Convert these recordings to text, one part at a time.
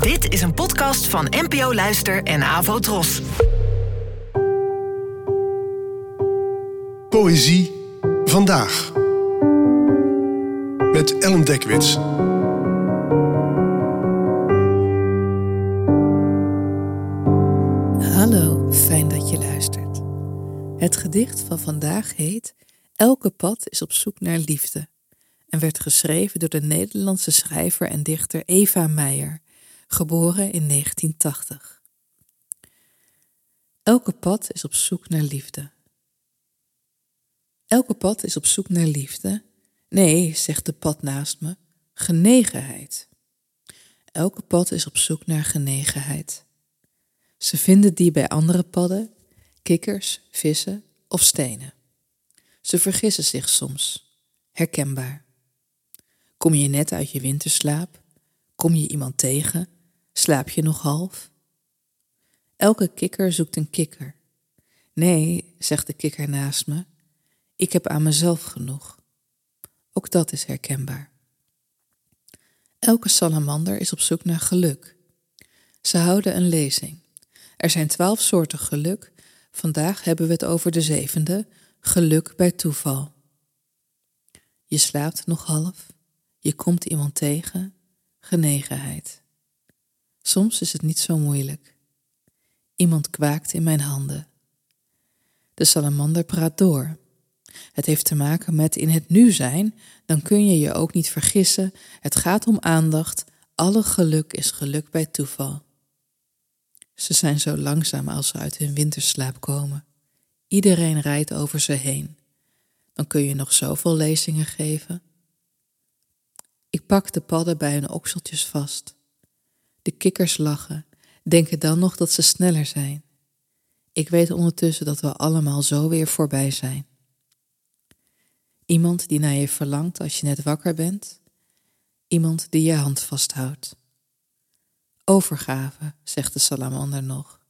Dit is een podcast van NPO Luister en Avo Tros. Poëzie vandaag. Met Ellen Dekwits. Hallo, fijn dat je luistert. Het gedicht van vandaag heet Elke pad is op zoek naar liefde en werd geschreven door de Nederlandse schrijver en dichter Eva Meijer, geboren in 1980. Elke pad is op zoek naar liefde. Elke pad is op zoek naar liefde. Nee, zegt de pad naast me, genegenheid. Elke pad is op zoek naar genegenheid. Ze vinden die bij andere padden, kikkers, vissen of stenen. Ze vergissen zich soms, herkenbaar. Kom je net uit je winterslaap? Kom je iemand tegen? Slaap je nog half? Elke kikker zoekt een kikker. Nee, zegt de kikker naast me, ik heb aan mezelf genoeg. Ook dat is herkenbaar. Elke salamander is op zoek naar geluk. Ze houden een lezing. Er zijn twaalf soorten geluk. Vandaag hebben we het over de zevende, geluk bij toeval. Je slaapt nog half, je komt iemand tegen, genegenheid. Soms is het niet zo moeilijk. Iemand kwaakt in mijn handen. De salamander praat door. Het heeft te maken met in het nu zijn, dan kun je je ook niet vergissen. Het gaat om aandacht. Alle geluk is geluk bij toeval. Ze zijn zo langzaam als ze uit hun winterslaap komen. Iedereen rijdt over ze heen. Dan kun je nog zoveel lezingen geven. Ik pak de padden bij hun okseltjes vast. De kikkers lachen, denken dan nog dat ze sneller zijn. Ik weet ondertussen dat we allemaal zo weer voorbij zijn. Iemand die naar je verlangt als je net wakker bent. Iemand die je hand vasthoudt. Overgave, zegt de salamander nog.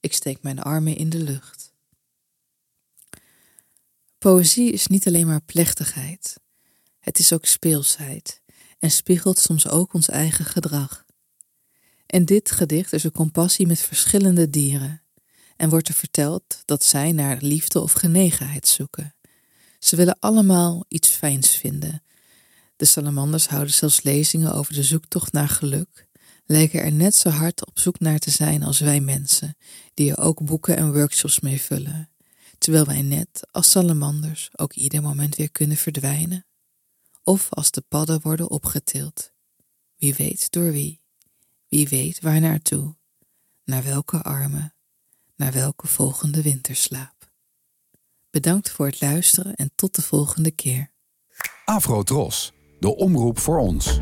Ik steek mijn armen in de lucht. Poëzie is niet alleen maar plechtigheid. Het is ook speelsheid en spiegelt soms ook ons eigen gedrag. En dit gedicht is een compassie met verschillende dieren en wordt er verteld dat zij naar liefde of genegenheid zoeken. Ze willen allemaal iets fijns vinden. De salamanders houden zelfs lezingen over de zoektocht naar geluk, lijken er net zo hard op zoek naar te zijn als wij mensen, die er ook boeken en workshops mee vullen, terwijl wij net als salamanders ook ieder moment weer kunnen verdwijnen, of als de padden worden opgetild. Wie weet door wie, wie weet waar naartoe, naar welke armen, naar welke volgende winterslaap. Bedankt voor het luisteren en tot de volgende keer. Afro Tros, de omroep voor ons.